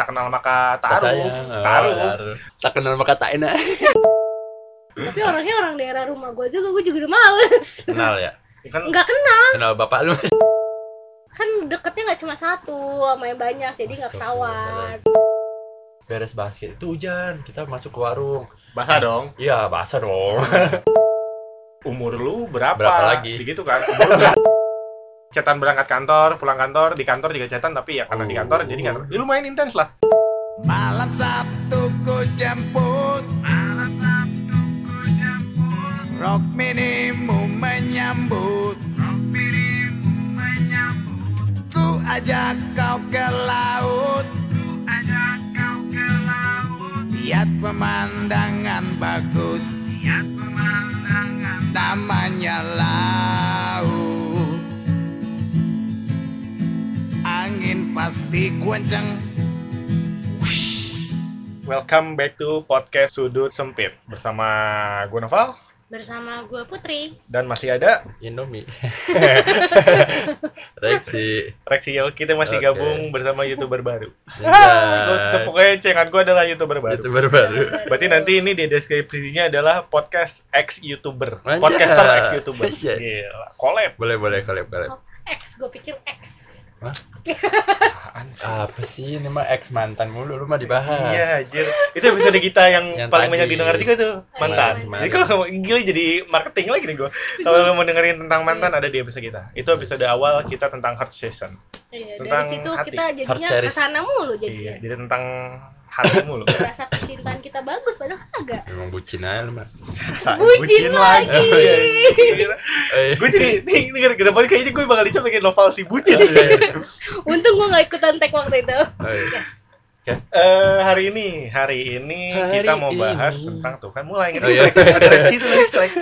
tak kenal maka Tak taruh. Oh, Taruh. Tak kenal maka tak enak. Tapi orangnya orang daerah rumah gue juga, gue juga udah males. Kenal ya? Ya kan Nggak kenal, Kenal bapak lu. kan deketnya nggak cuma satu sama yang banyak, jadi nggak ketahuan. Beres basket itu hujan, kita masuk ke warung. basah dong. Iya, basah dong. Umur lu berapa? Berapa lagi? Begitu kan. Umur? Cetan berangkat kantor, pulang kantor, di kantor juga cetan tapi ya karena di kantor jadi nggak. Ya, lumayan intens lah. Malam Sabtu ku jemput. Malam Sabtu ku jemput. Rock minimu menyambut. Rock minimu menyambut. Ku ajak kau ke laut. Ku ajak kau ke laut. Lihat pemandangan bagus. Lihat pemandangan. Namanya laut pasti kenceng Welcome back to podcast Sudut Sempit bersama gue Noval Bersama gue Putri. dan masih ada Indomie. Reksi. Rexio kita masih Oke. gabung bersama youtuber baru. Ninja. Gue tetap pokoknya cengan gue adalah youtuber baru. Youtuber baru. Berarti nanti ini di deskripsinya adalah podcast ex youtuber, podcaster ex youtuber. Gila, collab. Boleh, boleh, collab, collab. Oh, X, gue pikir X. Apaan sih? Apa sih ini mah ex mantan mulu lu mah dibahas. Iya, anjir. Itu episode kita yang, Yang paling tadi. banyak didengar juga tuh, mantan. Mantan. Jadi kalau mau gila jadi marketing lagi nih gue. Kalau lo mau dengerin tentang mantan ada di episode kita. Itu episode awal kita tentang heart session. Iya, Tentang dari situ hati. kita jadinya series. ke sana mulu Iya, jadinya. jadi tentang hati mulu. Rasa kecintaan kita bagus, padahal kagak. Emang bucin aja lu mah. Bucin lagi. Oh, iya. Eh, gue jadi nih, nih ke depan kayaknya gue bakal dicoba bikin novel si bucin. Untung gue gak ikutan tag waktu itu. oh, iya. Yes. Eh hari ini, hari ini Hari kita mau bahas ini. tentang tuh kan mulai Oh, iya. lagi strike.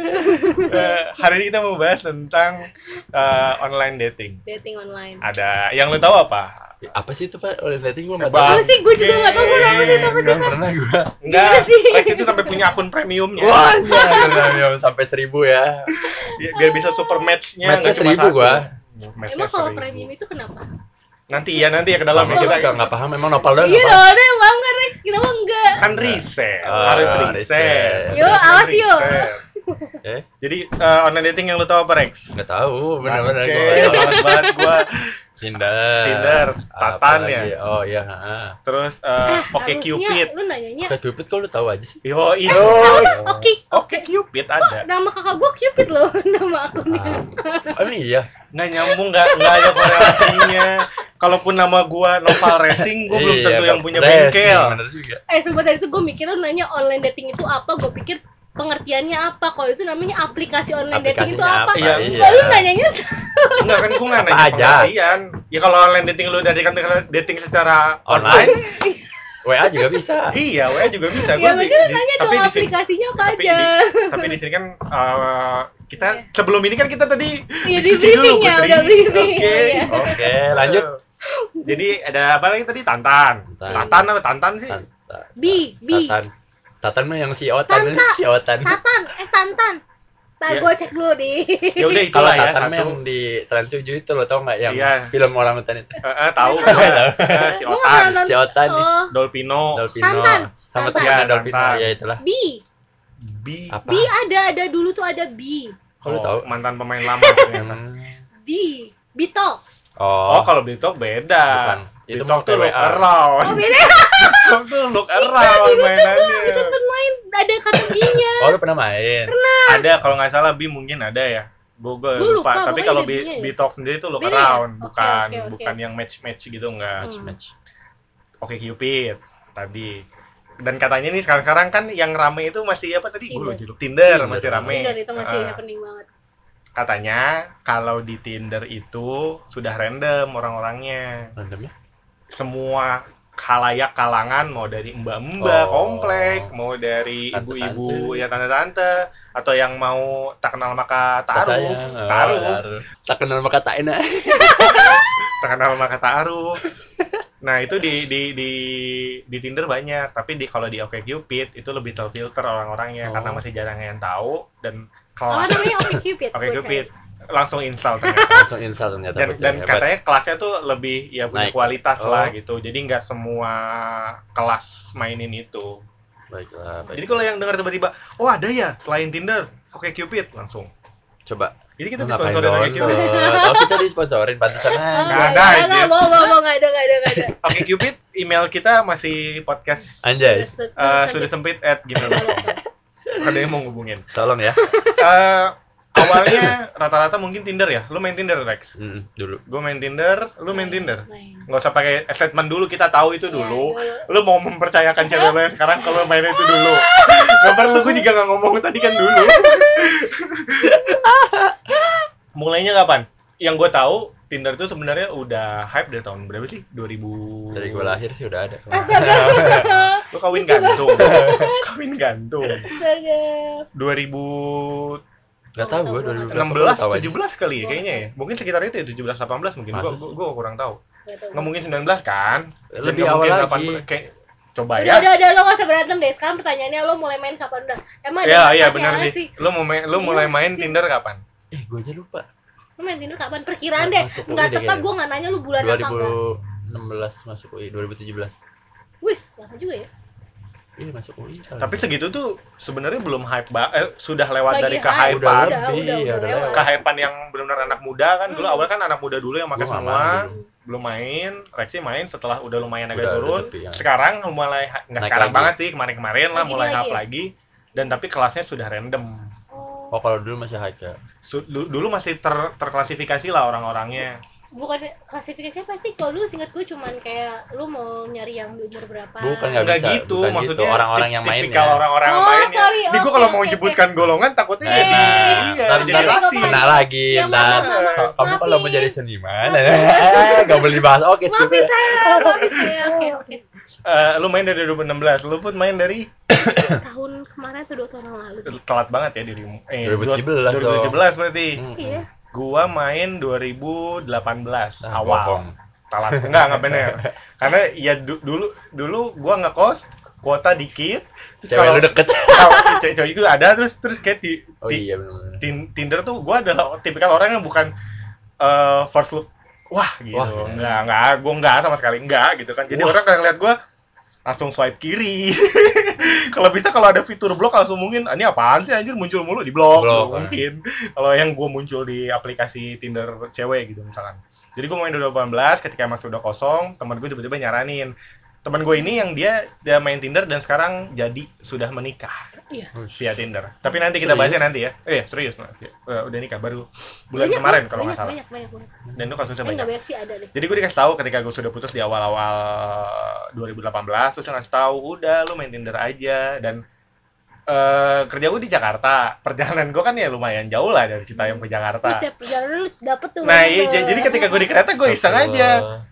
Eh, hari ini kita mau bahas tentang eh, online dating. Dating online. Ada yang lu tahu apa? Apa sih itu Pak? Oleh dating gua enggak Bang. tahu. Apa sih? Gue juga gak tau gue apa sih itu apa sih. Belum pernah gua. Enggak? Lex itu sampai punya akun premiumnya. Wah, iya, sampai seribu ya. Biar, bisa super match-nya Match-nya nggak cuma seribu. Match-nya Emang kalau premium itu kenapa? Nanti ya, nanti ya ke dalam Sama ya kita kita nggak paham emang nopal doang Iya nggak dong, ada yang bangga Rex, kenapa enggak? kan riset, Oh, harus riset. Kan awas yuk. riset. Eh, Jadi eh, online dating yang lu tahu apa Rex? nggak tahu benar-benar gua. nggak tahu. banget banget gua. Tinder. Tinder, Tatan ya? Oh iya, heeh. Terus Eh, eh Oke Cupid. lu nanyanya Kayak Cupid kok lu tahu aja sih? Yo, itu. Oke, Oke Cupid ada. nama kakak gue Cupid loh, nama akunnya Ah, emang iya. Nggak nyambung, nggak nggak ada korelasinya. Kalaupun nama gua Noval Racing, gua belum Iya, tentu yang Kak. punya bengkel. Eh, sumpah tadi itu gue mikir lu nanya online dating itu apa, gue pikir pengertiannya apa kalau itu namanya aplikasi online dating itu apa? apa? Iya. Iya. Lu nanyanya Enggak kan gua nggak nanya aja? pengertian. Ya kalau online dating lu dari kan dating secara Online. WA juga bisa. iya, WA juga bisa. ya di- nanya tapi dong di sini- aplikasinya apa tapi aja. di, tapi di sini kan eh, kita Iya. sebelum ini kan kita tadi Iya, di diskusi dulu, briefing ya, udah briefing. Oke. Oh, iya. Oke, lanjut. Jadi ada apa lagi tadi Tantan. Tantan. Tantan apa Tantan sih? Tatan. Bi, bi, Tatan. Tatan mah yang si Otan, Tanta. si Otan. Tatan, eh Tantan. Ntar Iya. gue cek dulu di. Ya udah Kalau itulah ya Tatan yang di Trans 7 itu lo tau nggak yang Iya. film orang hutan itu? Eh, eh, tahu Eh, si Otan. Si Otan nih. Oh, Dolpino, Dolpino Tantan. sama Iya, Dolpino ya itulah. bi, Bi. Apa? bi ada, ada dulu tuh ada bi, Kok lu Oh, tahu? mantan pemain lama ternyata. Hmm. bi, Bito. Oh, Oh, kalau Bitok beda. Bukan. Itu mah tuh look around. Oh beda. Bitok tuh look around mainannya. Sempet main ada kategorinya. oh lu pernah main? Ada kalau nggak salah Bi mungkin ada ya. Gue lupa, lupa, tapi kalau Bi, ya. Bitok sendiri tuh look Beda around, bukan oke, oke. bukan yang match-match gitu enggak. Match Hmm. match. Oke Cupid tadi. Dan katanya nih sekarang-sekarang kan yang rame itu masih apa tadi? Gue Tinder. Tinder, Tinder. masih rame. Tinder itu masih Ah. happening banget. katanya kalau di Tinder itu sudah random orang-orangnya. Random ya? Semua khalayak kalangan mau dari mbak-mbak Oh. komplek, mau dari ibu-ibu ya tante-tante atau yang mau tak kenal maka Tak taruh. Oh, taruh. Tak kenal maka tak enak. tak kenal maka taruh. Nah, itu di di di di Tinder banyak, tapi di kalau di OkCupid itu lebih terfilter orang-orangnya Oh. karena masih jarang yang tahu dan Apa kelas namanya Oke Cupid? OkCupid langsung install ternyata. langsung install ternyata dan dan Hebat. katanya kelasnya tuh lebih ya punya Naik. kualitas Oh. lah gitu jadi nggak semua kelas mainin itu baiklah baik. jadi kalau yang dengar tiba-tiba oh ada ya selain Tinder oke Cupid langsung coba jadi kita disponsorin oke Cupid oh kita disponsorin pantesan aja Nggak ada, nggak, anjir. nggak, mau, mau, mau, nggak ada, nggak ada, nggak ada. oke Cupid email kita masih podcast Anjay. Sudah- eh, sudah- sempit at gmail ada yang mau ngubungin tolong ya Eh, awalnya rata-rata mungkin Tinder ya. Lu main Tinder Rex? Mm, dulu. Gue main Tinder lu main Tinder? Main. nggak usah pakai statement dulu kita tahu itu Iya, dulu. dulu. lu mau mempercayakan cewek lo yang sekarang kalau main itu dulu. Nggak perlu gue juga nggak ngomong tadi kan dulu. Mulainya kapan? Yang gue tahu Tinder itu sebenarnya udah hype dari tahun berapa sih? 2000 dari gue lahir sih udah ada. Astaga. lu kawin gantung. Kawin gantung. Astaga. 2016 nggak tahu gue Tahu, 2000 tahu aja. 17 kali ya kayaknya ya mungkin sekitar itu ya 17 18 mungkin gue sih? gue kurang tahu Nggak mungkin 19 kan lebih awal lagi 18 kayak coba Udah, ya udah, udah, lo gak usah berantem deh. Sekarang pertanyaannya lo mulai main kapan udah? Emang ada Iya, iya benar nggak sih. Lu mau main, Iya mulai main sih. Tinder kapan? eh gue aja lupa Lo main Tinder kapan? Perkiraan deh. Enggak tepat, gue nggak nanya lu bulan apa enggak. 2016 masuk UI 2017 Wis, lama juga ya. Iya masuk UI kali. Tapi segitu tuh sebenarnya belum hype ba eh, sudah lewat Lagi dari hype. kehypean. Udah udah, udah, udah udah. Kehypean yang benar-benar anak muda kan. Dulu Hmm. awal kan anak muda dulu yang pakai semua, dulu. belum main, Rexy main setelah udah lumayan agak Udah- udah turun. sepi, ya. Sekarang mulai nggak sekarang lagi. banget sih, kemarin-kemarin lah Lagi mulai hype ya? lagi. Dan tapi kelasnya sudah random. Oh, oh kalau dulu masih high ya dulu masih ter- terklasifikasi lah orang-orangnya. Bukan klasifikasinya apa sih? Kalau dulu singkat gue cuman kayak lu mau nyari yang di umur berapa? Bukan, nggak Enggak bisa, gitu, bukan maksudnya gitu. Orang-orang tip- yang main ya. orang-orang yang Oh, mainnya. sorry. Ini gua Oke, kalau mau menyebutkan golongan takutnya Nah, jadi iya, jadi rasis. kena lagi Ya, ntar kamu kalau mau jadi seniman eh, nggak boleh dibahas oke skip Maafin ya. saya, maafin saya. Oke, oke. Eh, lu main dari 2016, lu pun main dari Tahun kemarin atau dua tahun lalu? telat banget ya dirimu. Eh, 2017 dong. 2017 berarti. Iya. Gua main 2018 Nah, awal. bohong. Telat. Enggak, enggak bener. Karena ya du- dulu dulu gua ngekos kuota dikit. Terus cewek kalau lu deket kalau cewek cewek juga ada terus terus kayak di, oh iya Tinder tuh gua adalah tipikal orang yang bukan eh, first look wah gitu. Wah. Enggak, enggak, gua enggak sama sekali enggak gitu kan. Jadi Wah. orang kalau lihat gua langsung swipe kiri. kalau bisa kalau ada fitur blok langsung mungkin "Ah, ini apaan sih anjir muncul mulu di blok, Blok, Tuh, mungkin. Kalau yang gua muncul di aplikasi Tinder cewek gitu misalkan. Jadi gua main 2018 ketika emang sudah kosong, teman gue tiba-tiba nyaranin. Teman gue ini yang dia dia main Tinder dan sekarang jadi sudah menikah via Tinder. Tapi nanti kita Serius? bahasnya nanti ya. Eh, serius nah. Eh, udah nikah baru bulan Banyak, kemarin kalau nggak salah. Banyak, banyak, banyak. Dan itu kasusnya banyak. banyak sih ada deh. Jadi gue dikasih tahu ketika gue sudah putus di awal-awal 2018 terus dia ngasih tahu udah lu main Tinder aja dan eh kerja gue di Jakarta. Perjalanan gue kan ya lumayan jauh lah dari Citayam ke Jakarta. Terus setiap perjalanan lu dapet tuh. Nah, iya, j- jadi ketika gue di kereta gue iseng aja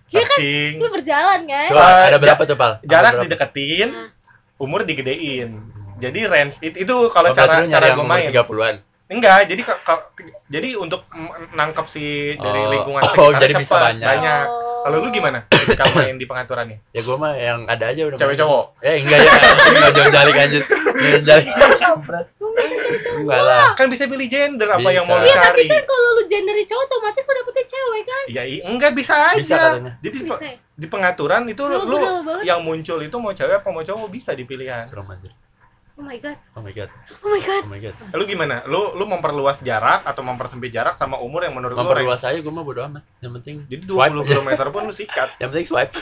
Iya kan? Lu berjalan kan? coba Eh, ada berapa tuh pal Ada Jarak berapa? dideketin, Nah. umur digedein. Jadi range itu, itu kalau Oh, cara cara yang gue main. 30-an Enggak, jadi ke- ke- jadi untuk nangkep si dari Oh. lingkungan Oh, sekitar jadi bisa cepat, banyak. banyak. Oh. Kalau lu gimana? Ketika main di pengaturannya? ya gua mah yang ada aja udah Cewek cowok? eh enggak ya enggak jauh jalik anjir Jangan jalik enggak lah Kan bisa pilih gender apa yang mau lu Bisa. Iya, tapi cari. kan kalau lu gendernya cowok otomatis lu dapetnya cewek kan? Ya i- enggak bisa aja. Bisa katanya. Jadi Bisa. ya? di pengaturan itu Lu yang muncul itu mau cewek apa mau cowok bisa dipilih kan. serem anjir Oh my god. oh my god Oh my god. oh my god Lu gimana? Lu lu memperluas jarak atau mempersempit jarak sama umur yang menurut lu memperluas saya gua mah bodo amat yang penting Jadi swipe 20 km pun lu sikat. yang penting swipe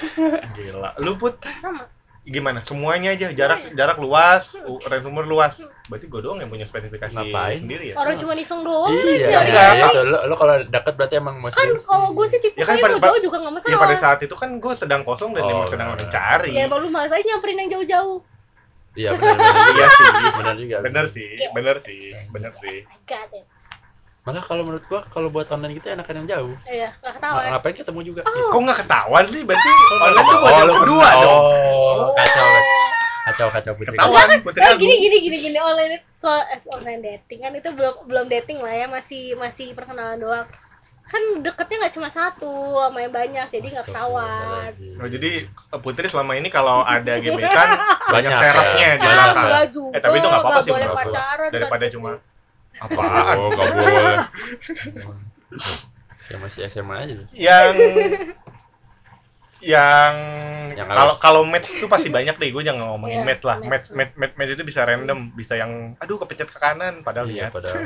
Gila. Lu put Sama. gimana? Semuanya aja jarak jarak luas, range umur luas. Berarti gue doang yang punya spesifikasi Ngapain? sendiri ya. Orang cuma iseng doang iya. Enggak. iya itu lo, lo kalau deket berarti emang mau Kan kalau gue sih tipe Ya kan pada- jauh juga gak masalah. Ya pada saat itu kan gue sedang kosong dan Oh, emang sedang benar. mencari. Ya baru malah saya nyamperin yang jauh-jauh. Iya benar benar Iya sih. benar juga Bener sih, bener sih, bener sih. Malah kalau menurut gua kalau buat online gitu enakan yang jauh Iya, gak Ng- ketahuan. ngapain ketemu juga Kok nggak ketahuan sih? Berarti online tuh buat Oh, yang kedua pernah- dong. oh kacau kacau kacau putri Ketahuan, putri Eh, Agung. gini gini gini gini online itu kalau eh, online dating kan itu belum belum dating lah ya masih masih perkenalan doang kan deketnya nggak cuma satu sama yang banyak jadi nggak ketahuan Oh, jadi Putri selama ini kalau ada gebetan banyak Banyak ya. serapnya belakang. nggak juga Eh, tapi itu nggak apa-apa sih boleh pacaran kan Daripada cuma apaan? oh nggak boleh Ya masih SMA aja yang yang Yang kalau kalau match itu pasti banyak deh gue jangan ngomongin Iya, match lah match. match match match, match itu bisa random bisa yang aduh kepencet ke kanan padahal Iya, ya padahal.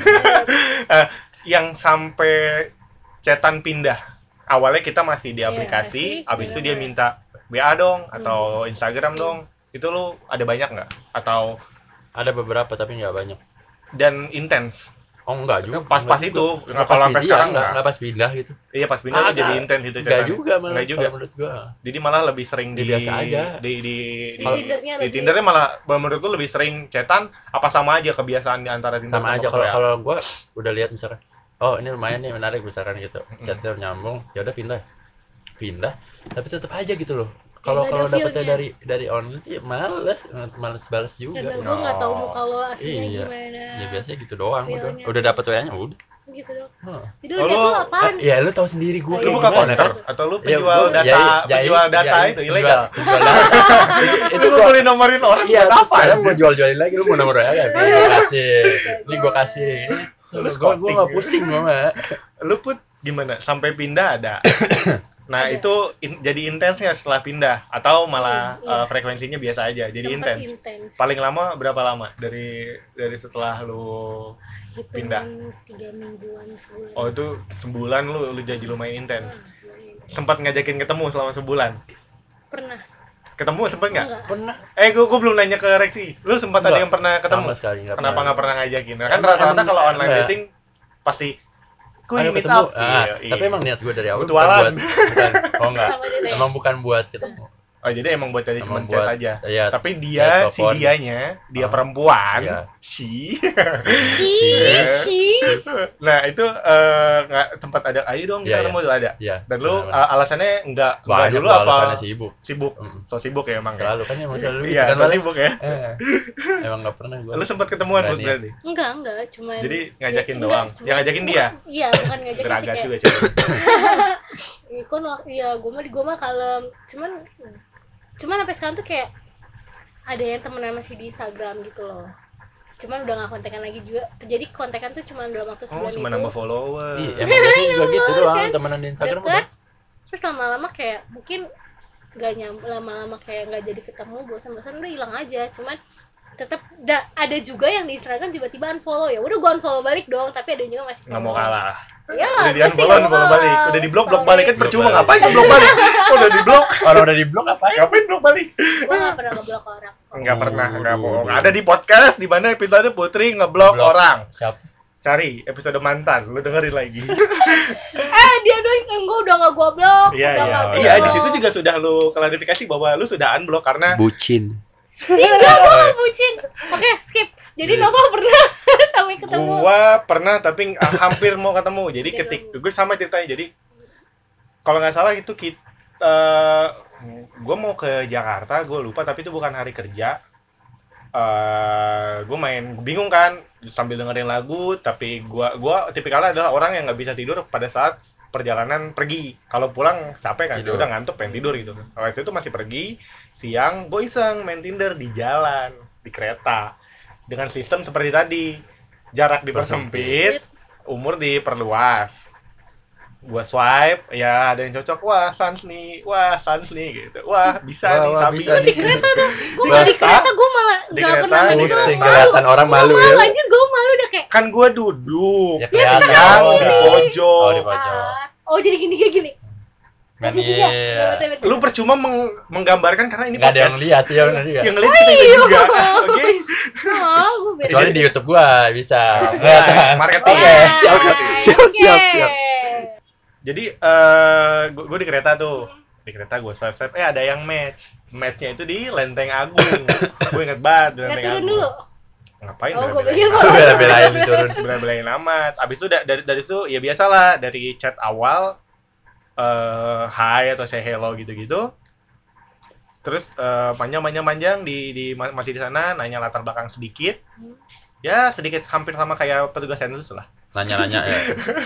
yang sampai cetan pindah awalnya kita masih di Iya, aplikasi sih, abis itu dia bener. minta WA dong atau Hmm. Instagram dong itu lu ada banyak nggak atau Ada beberapa tapi nggak banyak. dan intens Oh enggak juga. Pas-pas Enggak itu, juga. nggak Nggak kalau pas sampai pindah, sekarang enggak, nggak. enggak pas pindah gitu. iya pas pindah Ah, jadi intens itu Enggak juga malah. Nggak juga. Menurut gua. jadi malah lebih sering Ya, di biasa aja. di di Di di, Tindernya di Tindernya malah menurut lu lebih sering cetan apa sama aja kebiasaan di antara Tinder Sama aja kalau kalau gua udah lihat misalkan oh ini lumayan nih menarik misalkan gitu. Chatnya nyambung, ya udah pindah. Pindah, tapi tetap aja gitu loh. Kalau kalau dapetnya dari dari online sih males, males balas juga. karena gue nggak tahu muka lo aslinya Iya. gimana Ya biasanya gitu doang udah. Udah dapet WA-nya udah. gitu dong Hah. jadi Oh, lo- lo apaan Ya lu tahu sendiri gua Oh, lu iya, buka counter atau lu Ya, penjual gua- data ya, ya, penjual ya, data ya, itu ilegal penjual- penjual data. itu lu boleh nomorin orang Iya, apa anjir? mau jual-jualin lagi lu mau nomor WA ya? Gue kasih. Ini gua kasih. Lu Gue scouting. gua enggak pusing gua mah. lu put gimana sampai pindah ada nah Ada. itu in- jadi intensnya setelah pindah atau malah Hmm, iya. uh, frekuensinya biasa aja jadi intens intens paling lama berapa lama dari dari setelah lu Hitungan pindah. tiga mingguan sebulan oh itu sebulan lu lu jadi lumayan intens lumayan intens. sempat ngajakin ketemu selama sebulan pernah ketemu sempet nggak enggak Pernah. eh gua, gua belum nanya ke Reksi lu sempat ada yang pernah ketemu Sama sekali enggak kenapa nggak pernah ngajakin Nah, kan rata-rata kalau online enggak. dating pasti kuy Ayo meet ketemu. up Ah, Iya, iya. Tapi emang niat gue dari awal bukan buat bukan. Oh enggak. Emang bukan buat ketemu. Oh jadi emang buat jadi cuma chat aja Iya. tapi dia si dianya dia Ah. perempuan Iya. si Shih, shih. nah itu eh, nggak tempat ada ayo dong kita Iya, ketemu dulu ada Iya. dan lu benar-benar. uh, alasannya enggak enggak dulu apa alasannya sibuk. sibuk Mm. so sibuk ya emang ya Selalu kan emang selalu gitu iya kan so sibuk ya Eh, Emang enggak pernah gue. lu sempat ketemuan Bud, nih. berarti enggak enggak cuman jadi ngajakin Enggak, doang yang ngajakin dia iya bukan ngajakin sih geragas juga Iya, kon iya gue mah di gue mah kalem. Cuman cuman sampai sekarang tuh kayak ada yang temenan masih di Instagram gitu loh. Cuman udah gak kontekan lagi juga. Jadi kontekan tuh cuma dalam waktu oh sebulan cuma itu. nambah follower. Iya, emang juga gitu doang kan? temenan di Instagram deket. udah. terus lama-lama kayak mungkin gak nyam lama-lama kayak nggak jadi ketemu bosan-bosan udah hilang aja. Cuman tetap da- ada juga yang di Instagram tiba-tiba unfollow. Ya udah gua unfollow balik dong tapi ada juga masih nggak mau kalah ya udah di unfollow unfollow balik udah di blok blok balik kan percuma balik. ngapain blok balik udah di blok Orang udah di blok ngapain? ngapain blok balik gua nggak pernah ngeblok orang Enggak Oh, pernah, enggak bohong. Ada di podcast di mana episode Putri ngeblok Blok. orang. Siapa? Cari episode mantan, lu dengerin lagi. eh dia doang yang gua udah nggak gua blok Iya, udah iya. Iya, blok. di situ juga sudah lu klarifikasi bahwa lu sudah unblock karena Bucin. Enggak, gua nggak bucin. Oke, skip. Jadi Iya. Nova pernah sampai ketemu. gua pernah tapi hampir mau ketemu. Jadi ketik gue sama ceritanya. Jadi kalau nggak salah itu kita gua mau ke Jakarta, gue lupa tapi itu bukan hari kerja. eh gue main bingung kan sambil dengerin lagu tapi gua gua tipikalnya adalah orang yang nggak bisa tidur pada saat perjalanan pergi. Kalau pulang capek kan Tidur. udah ngantuk pengen tidur gitu. Kalau itu masih pergi siang gue iseng main tinder di jalan di kereta. Dengan sistem seperti tadi jarak dipersempit umur diperluas gua swipe ya ada yang cocok wah sans nih wah sans nih gitu wah bisa Wah, nih wah, sabi bisa Di kereta tuh, malah di Kereta? gue malah Di nggak kereta, pernah main itu Pusing malu. kelihatan orang malu Gua ya. malu anjir gue malu udah kayak kan gua duduk Ya kelihatan. yang Oh, di di pojok pojok. ah, oh jadi gini kayak gini. Kan Posisinya. iya. Lu percuma meng- menggambarkan karena ini Enggak ada yang lihat ya benar juga. yang ngeliat kita juga oke Oh. Kecuali di YouTube gua bisa. Nah, marketing Iya, siap, Marketing. siap, siap, siap. Jadi eh gua, gua di kereta tuh. Di kereta gue swipe swipe. Eh ada yang match. Matchnya itu di Lenteng Agung. Gue inget banget di Lenteng Agung. dulu. ngapain Oh, gue pikir mau. Bela-belain turun. bela-belain amat. Abis itu da- dari dari itu ya biasalah dari chat awal eh hi atau say hello gitu-gitu. Terus eh, panjang-panjang-panjang di, di ma- masih di sana nanya latar belakang sedikit. Hmm. ya sedikit hampir sama kayak petugas sensus lah Nanya-nanya ya.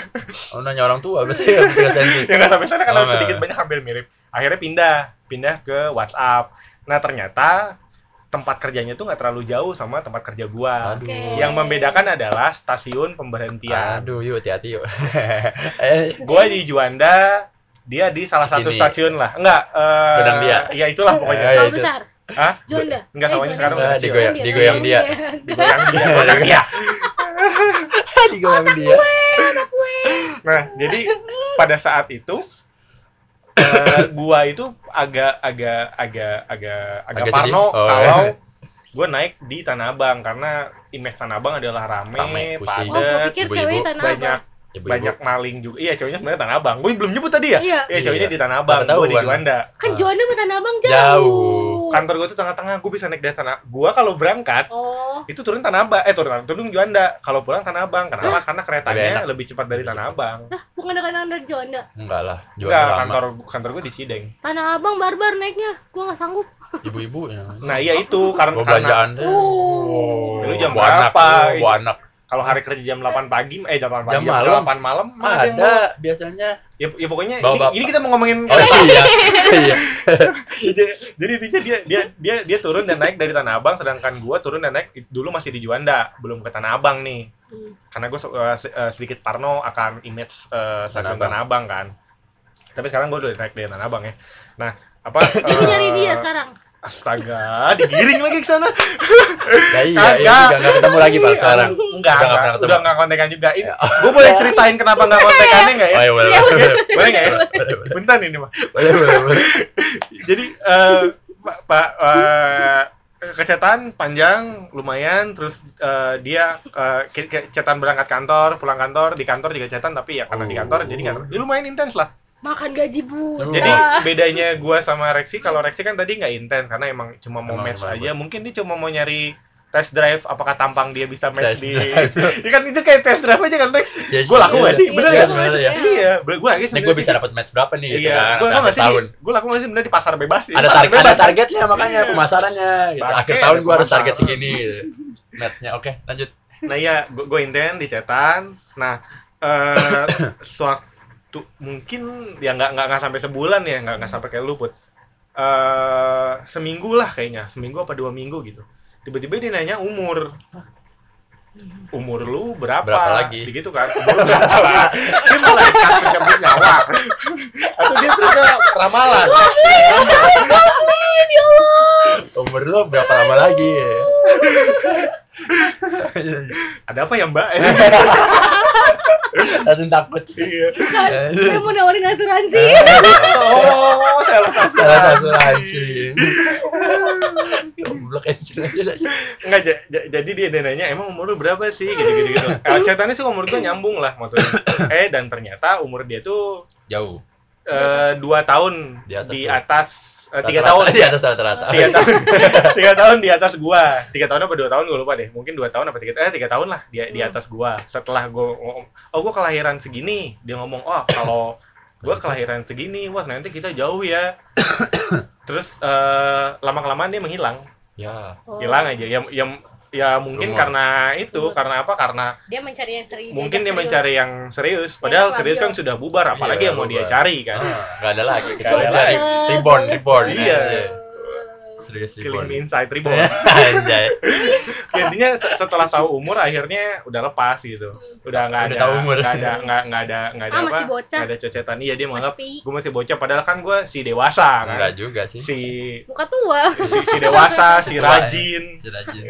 Oh, nanya orang tua berarti ya sensus. ya nggak sampai sana kan Oh, sedikit banyak hampir mirip akhirnya pindah pindah ke WhatsApp nah ternyata tempat kerjanya tuh nggak terlalu jauh sama tempat kerja gua. Aduh. Oke. Yang membedakan adalah stasiun pemberhentian. Aduh, yuk hati-hati yuk. eh, Gua di Juanda, dia di salah satu Cikini. stasiun lah. Enggak, eh Bedang dia. Ya itulah pokoknya. Eh, Sawah itu. besar. Hah? Jonda. Enggak, sawahnya sekarang udah Jonda. kecil. digoyang- Jonda. digoyang dia. Digoyang dia, goyang dia. digoyang dia. Nah, jadi pada saat itu eh, gua itu agak agak agak agak agak Agak sedih? parno Oh, kalau ya. gua naik di Tanah Abang karena image Tanah Abang adalah rame, Rame. Oh, gue padat, ibu-ibu, ceweknya tanah banyak abang. Ibu-ibu. banyak maling juga. Iya, cowoknya sebenarnya Tanah Abang. Gue belum nyebut tadi ya? Iya. Iya, cowoknya Iya. di Tanah Abang, gua di. Juanda. Kan Jonda sama tanah abang Jauh. jauh. Kantor gua tuh tengah-tengah, gua bisa naik dari Tanah. Gua kalau berangkat Oh. itu turun Tanah Abang, eh turun turun Juanda. Kalau pulang Tanah Abang. Kenapa? Karena Lebih keretanya enak. lebih cepat dari Tanah Abang. Lah, bukan dekat dari Jonda. Enggak lah, jual Enggak, lama. kantor kantor gue di Cideng. Tanah abang barbar naiknya. Gua nggak sanggup. Ibu-ibu ya. Nah, iya itu karena Gua karena belanjaan deh. Oh. Lu jam anak, berapa? lu, bawa anak. Kalau hari kerja jam 8 pagi, eh jam 8 pagi, Jam jam, malam. 8 malam ada yang mau. Ada biasanya. Ya, ya pokoknya Bawa ini, bapak. ini kita mau ngomongin Oh iya. Iya. jadi, jadi intinya dia dia dia dia turun dan naik dari Tanah Abang sedangkan gua turun dan naik dulu masih di Juanda, belum ke Tanah Abang nih. Hmm. Karena gue sedikit parno akan image eh, stasiun Tanah Tanah Abang kan. Tapi sekarang gue udah naik dari Tanah Abang ya. Nah, apa eh, nyari dia sekarang. Astaga, digiring lagi ke sana. Ya iya, Kagak. iya juga nggak ketemu lagi Pak sekarang. Enggak, Udah nggak enggak, pernah ketemu. udah enggak kontekan juga. Ini gue boleh ceritain kenapa enggak kontekannya enggak ya? Oh iya boleh. Boleh Boleh enggak ya? Bentar ini mah. Boleh boleh boleh. Jadi eh Pak Pak eh, kecetan panjang lumayan terus eh, dia ke- kecetan berangkat kantor, pulang kantor, di kantor juga kecetan tapi ya karena di kantor jadi nggak ya lumayan intens lah. Makan gaji buta. Jadi bedanya gua sama Rexi kalau Rexi kan tadi nggak intens karena emang cuma mau Emang match aja. Mungkin dia cuma mau nyari test drive apakah tampang dia bisa match Test di ya kan itu kayak test drive aja kan Rex Ya, Gua laku nggak sih? Bener Iya, sebenarnya ya. iya gue lagi Ini gue bisa dapat match berapa nih gitu iya kan? gue gak akhir sih tahun. gue laku nggak sih sebenarnya di pasar bebas sih Ada bebas, ada targetnya makanya Iya. pemasarannya gitu. Akhir tahun gue harus target segini gitu. Matchnya oke lanjut. nah iya gue intent di cetan nah eh suatu mungkin ya nggak nggak nggak sampai sebulan ya nggak nggak sampai kayak luput. Eh seminggu lah kayaknya seminggu apa dua minggu gitu. Tiba-tiba dia nanya umur. Umur lu berapa, Berapa lagi? begitu kan umur lu berapa? Lah dia malaikat pencabut nyawa atau dia ternyata ramalan. Umur lu berapa lama lagi? Ada apa ya mbak Langsung takut. iya Kan, dia mau nawarin asuransi. oh salah anjing. Goblok aja. Enggak, ja- ja- jadi dia nanya emang umur lu berapa sih gitu-gitu gitu. Eh, catatannya sih umur gua nyambung lah maksudnya. Eh dan ternyata umur dia tuh Jauh. eh, dua tahun Di atas eh, tiga tahun di atas rata-rata. tiga tahun tiga tahun di atas gua tiga tahun apa dua tahun gua lupa deh mungkin dua tahun apa tiga eh tiga tahun lah dia di Hmm. atas gua setelah gua oh gua kelahiran segini dia ngomong oh kalau gua kelahiran segini wah nanti kita jauh ya terus eh, lama kelamaan dia menghilang Ya. Oh. hilang aja ya ya ya mungkin Rumor. karena itu Rumor. karena apa karena Dia mencari yang serius. mungkin dia serius. mencari yang serius padahal Yang serius kan sudah bubar apalagi Iya, yang mau dia cari kan Ah, nggak ada lagi Nggak kecuali ada dari lagi. reborn, reborn. Iya. Serius killing reborn. me inside reborn Anjay. Ya, intinya se- setelah tahu umur akhirnya udah lepas gitu udah nggak Udah ada tahu umur. nggak ada nggak nggak ada nggak ada Ah, apa nggak ada cecetan iya dia menganggap gue masih bocah padahal kan gue si dewasa kan Enggak juga sih. si Muka tua. si, si dewasa si ya. rajin Si rajin.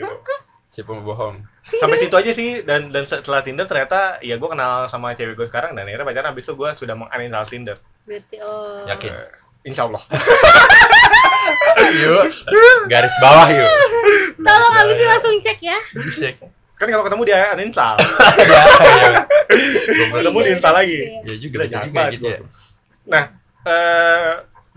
Si pembohong. sampai situ aja sih dan dan setelah Tinder ternyata ya gue kenal sama cewek gue sekarang dan akhirnya pacaran abis itu gue sudah menguninstall Tinder Berarti oh. Yakin? Eh, Insya Allah Yuk. Garis bawah yuk. Tolong abis ini langsung cek ya. Cek. kan kalau ketemu dia uninstall Ya, ya. Kalau ketemu iya, diinstal iya, lagi iya. Ya juga bisa juga gitu ya. Nah, eh,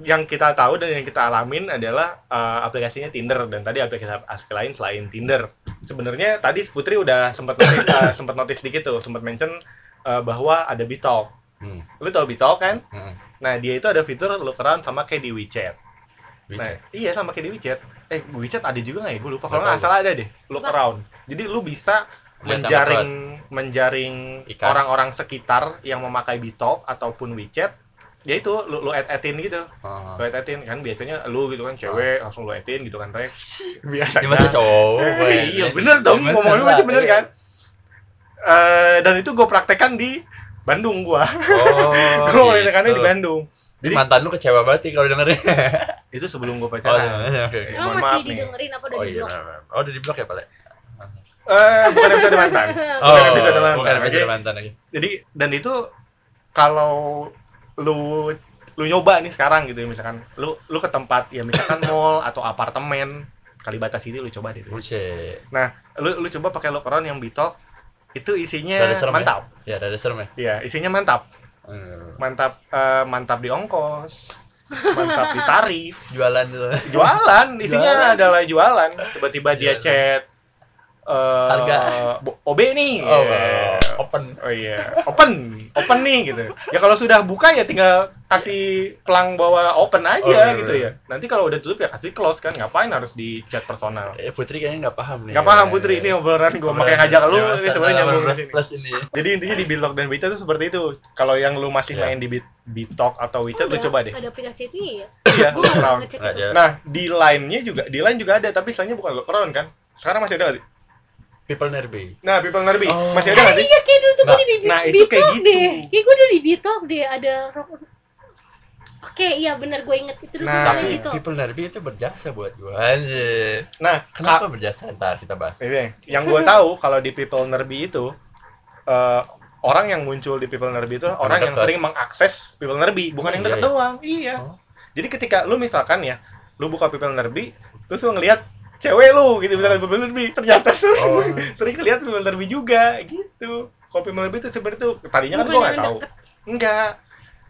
yang kita tahu dan yang kita alamin adalah eh, aplikasinya Tinder dan tadi aplikasi aplikasi lain selain Tinder. Sebenarnya tadi Putri udah sempat notice, eh, sempat notice dikit tuh, sempat mention eh, bahwa ada Bitalk. Hmm. Lu tau Bitalk kan? Hmm. Nah, dia itu ada fitur look around sama kayak di WeChat. Bisa. Nah, iya sama kayak di WeChat. Eh, WeChat ada juga nggak ya? Gue lupa. Kalau Nggak salah ada deh, look Apa? around. Jadi lu bisa menjaring menjaring orang-orang sekitar yang memakai Bitalk ataupun WeChat ya itu lu lu add addin gitu Oh. lu add addin kan biasanya lu gitu kan cewek langsung lu addin gitu kan Rex biasa Dia masih cowok. Eh, iya bener dong ngomongnya lah, berarti bener iya. kan Eh, dan itu gue praktekkan di Bandung gua Oh. gue praktekannya gitu. di Bandung Jadi jadi mantan lu kecewa banget nih kalau dengerin. itu sebelum gue Oh, pacaran iya, oke, oke. Emang mohon masih maaf nih. didengerin apa udah Oh di iya, blok? oh udah di blok ya, Pak? Eh, bukan episode mantan Oh, bukan episode mantan bukan episode mantan lagi. jadi dan itu kalau lu lu nyoba nih sekarang gitu ya misalkan lu lu ke tempat ya misalkan mall atau apartemen Kalibata City lu coba deh Buset. lu lu coba pakai lokeron yang bitok itu isinya serem ya? mantap Ya, ada serem ya. ya isinya mantap Hmm. mantap eh, mantap di ongkos mantap di tarif Jualan dulu. jualan isinya Jualan. adalah jualan tiba-tiba dia Jualan. chat eh Harga. OB nih Oh, Ya. open. oh iya open open nih gitu ya kalau sudah buka ya tinggal kasih pelang bawa open aja Oh, iya, gitu iya. ya nanti kalau udah tutup ya kasih close kan ngapain harus di chat personal Eh, Putri kayaknya nggak paham nih. Gak paham Putri, ini obrolan gue makanya ngajak lu, Ya, ini sebenarnya nyambung ke sini. plus ini. Jadi intinya di Bitok dan Bita itu seperti itu. Kalau yang lu masih Iya. main di Bit- Bitok atau WeChat, lu coba deh. Ada aplikasi itu ya? Iya, gak Nggak. Nah, di line-nya juga, di line juga ada, tapi istilahnya bukan Lockround kan? Sekarang masih ada nggak sih? People Nerby. Nah, People Nerby, Oh. masih ada nggak sih? Iya kayak dulu tuh gue Nah, di Bitok nah, itu kayak gitu. deh Kayak gue dulu di Bitok deh ada rock- Oke iya bener gue inget itu dulu Nah, Tapi gitu People Nerby itu berjasa buat gua. Anjir. Nah, Kenapa berjasa? Ntar kita bahas. Ini, yang gue tahu kalau di People Nerby itu eh, orang yang muncul di People Nerby itu orang yang sering mengakses People Nerby, bukan Oh, yang iya, dekat iya. doang. Iya. Oh. Jadi ketika lu misalkan ya, lu buka People Nerby, terus lu ngelihat cewek lu gitu misalkan People Nerby, ternyata tuh Oh. sering ngelihat People Nerby juga gitu. Kalau People Nerby itu sebenarnya tuh tadinya kan gue nggak tahu. Enggak.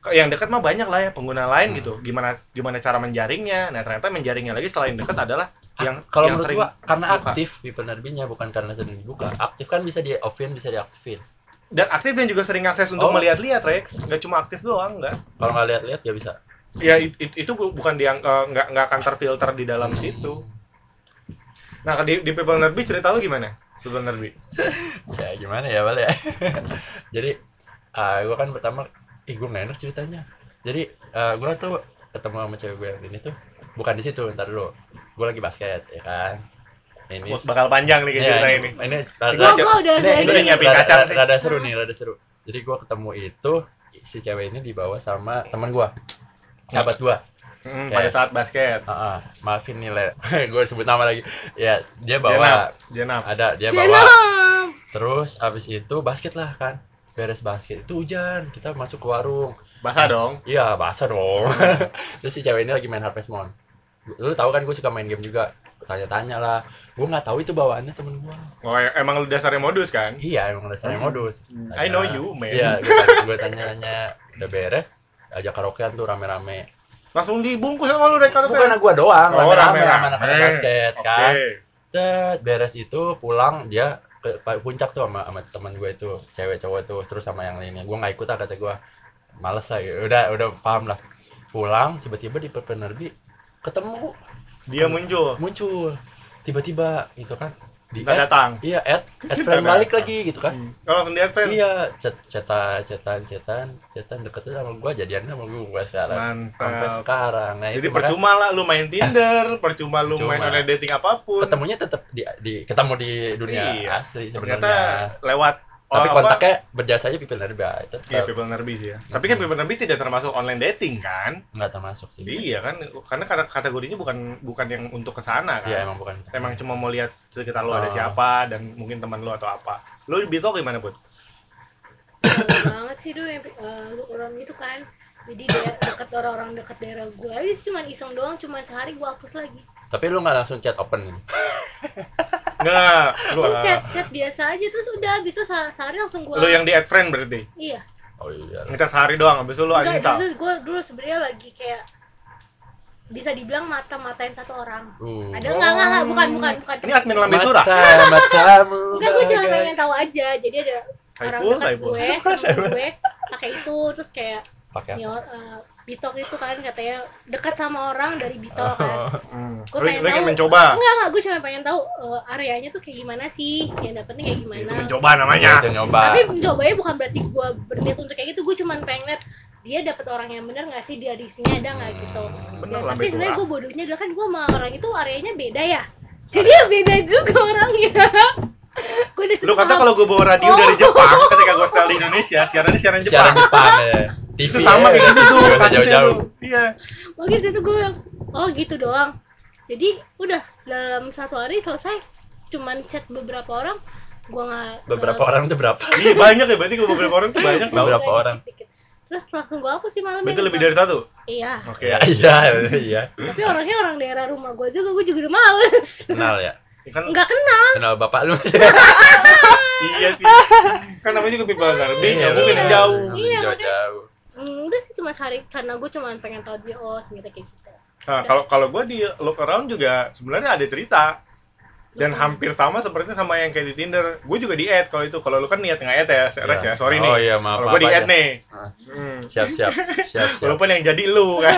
Yang dekat mah banyak lah ya pengguna lain Hmm. gitu. Gimana gimana cara menjaringnya? Nah ternyata menjaringnya lagi selain dekat adalah yang Ah, kalau yang menurut sering gua karena buka. aktif People Nerby-nya bukan karena sering dibuka. Aktif kan bisa di offin bisa diaktifin. dan aktif dan juga sering akses untuk Oh. melihat-lihat Rex nggak cuma aktif doang nggak Kalau nggak lihat-lihat ya bisa. ya it- it- itu bu- bukan dia eh, nggak nggak akan terfilter di dalam situ nah di, di People Nerby cerita lu gimana People Nerby Ya gimana ya Bal ya. Jadi ah gua kan pertama ih nggak enak ceritanya. Jadi ah, gua tuh ketemu sama cewek gue yang ini tuh bukan di situ ntar dulu. Gua lagi basket ya kan. Ini Wah, bakal panjang nih kayak Iya, cerita ini, ini ini Gue rada, Gua gue udah ini, udah nyiapin rada- kacang rada- sih. rada seru nih, rada seru. Jadi gua ketemu itu si cewek ini dibawa sama teman gua. Sahabat gua. Hmm, Kayak- pada saat basket Heeh, maafin nih Le. gue sebut nama lagi. Ya, dia bawa Jenap ada dia Jenam. bawa. Terus abis itu basket lah kan. Beres basket itu hujan, kita masuk ke warung. basah dong Iya, basah dong. Terus si cewek ini lagi main Harvest Moon. Lu tahu kan gue suka main game juga. Tanya-tanya lah. Gue nggak tahu itu bawaannya temen gue. oh emang lu dasarnya modus kan Iya, emang dasarnya Hmm. modus. I know you man Iya, gue tanya, gue tanya udah beres, ajak karaokean tuh rame-rame. Langsung dibungkus sama lu rekor Bukan gue doang, Oh, rame-rame rame-rame. anak-anak basket oke. kan. Cet, beres itu pulang dia ke puncak tuh sama sama teman gue itu cewek cowok tuh terus sama yang lainnya. Gue nggak ikut ah kata gue males lah udah udah paham lah. Pulang tiba-tiba di Pepenerbi ketemu. Dia muncul. Muncul. Tiba-tiba gitu kan di kita add, datang iya add add friend balik datang. lagi gitu kan Hmm. Oh, langsung di add friend iya chat chatan chatan chatan chatan deket tuh sama gue jadian sama gue sekarang sampai mantap sekarang nah Jadi itu makanya percuma lah lu main Tinder, percuma lu Percuma. main online dating apa pun. ketemunya tetap di, di ketemu di dunia Iya. asli sebenarnya lewat tapi oh, apa? kontaknya berjasanya people nerbi tetap Iya, people nerbi sih ya. Tapi kan people nerbi tidak termasuk online dating kan? nggak termasuk sih Iya kan, karena kata- kategorinya bukan bukan yang untuk ke sana kan. iya emang bukan Emang cuma mau lihat sekitar lu ada Oh. siapa dan mungkin teman lu atau apa. Lu di Bitok gimana, Bud? banget sih dulu yang eh, orang itu kan jadi dia deket orang-orang deket daerah gue jadi cuma iseng doang cuma sehari gue hapus lagi tapi lu nggak langsung chat open Enggak, lu, chat chat biasa aja terus udah bisa se- sehari langsung gue lu yang di add friend berarti. iya oh iya Ngecat sehari doang, habis itu lu enggak uninstall. dulu gue dulu sebenarnya lagi kayak bisa dibilang mata-matain satu orang uh. ada enggak enggak enggak bukan bukan bukan Ini admin Lambe Tura. mata matamu enggak gue cuma pengen tahu aja jadi ada orang dekat Saiful. gue temen gue pakai itu terus kayak pakai apa? nyor uh, Bitok itu kan katanya dekat sama orang dari Bitok kan Hmm. Gua Lu, pengen tahu. mencoba. enggak enggak gue cuma pengen tahu uh, areanya tuh kayak gimana sih yang dapetnya kayak Itu gimana mencoba namanya. Itu nyoba tapi mencobanya bukan berarti gue berniat untuk kayak gitu gue cuma pengen lihat dia dapat orang yang benar nggak sih di audisinya ada nggak gitu Bener Ya, lah, tapi sebenarnya gue bodohnya adalah kan gue sama orang itu areanya beda ya jadi ya beda juga orangnya gue udah Lu kata kalau gue bawa radio Oh. dari Jepang ketika gue setel di Indonesia, siarannya siaran Siaran Jepang. Jepang ya. TV Itu sama ya. kayak gitu tuh, Nggak kasusnya jauh-jauh. tuh. Iya. Makanya itu gue bilang, oh gitu doang. Jadi udah dalam satu hari selesai. Cuman chat beberapa orang, gue nggak Beberapa nggak- orang tuh berapa? Iya banyak ya, berarti kalau beberapa orang tuh banyak. Beberapa orang. dikit-dikit. Terus langsung gue hapus sih malamnya. Berarti lebih dari satu? Iya. Oke. Ya, iya, iya. Tapi orangnya orang daerah rumah gue juga, gue juga udah males. Kenal ya. Kan Nggak kenal. Kenal bapak lu. iya sih. Kan namanya juga people Iya, nggak mungkin bener. jauh. Iya, Jauh-jauh. Hmm, udah sih cuma sehari karena gue cuma pengen tahu dia oh ternyata kayak gitu. Nah, kalau kalau gue di look around juga sebenarnya ada cerita dan hampir sama seperti sama yang kayak di Tinder. Gue juga di add kalau itu. Kalau lu kan niat nge-add ya, Res ya. Sorry Oh nih. iya, maaf. Kalau gue di add aja. nih. Ah. Hmm. Siap, siap. Siap, siap. Walaupun yang jadi lu kan.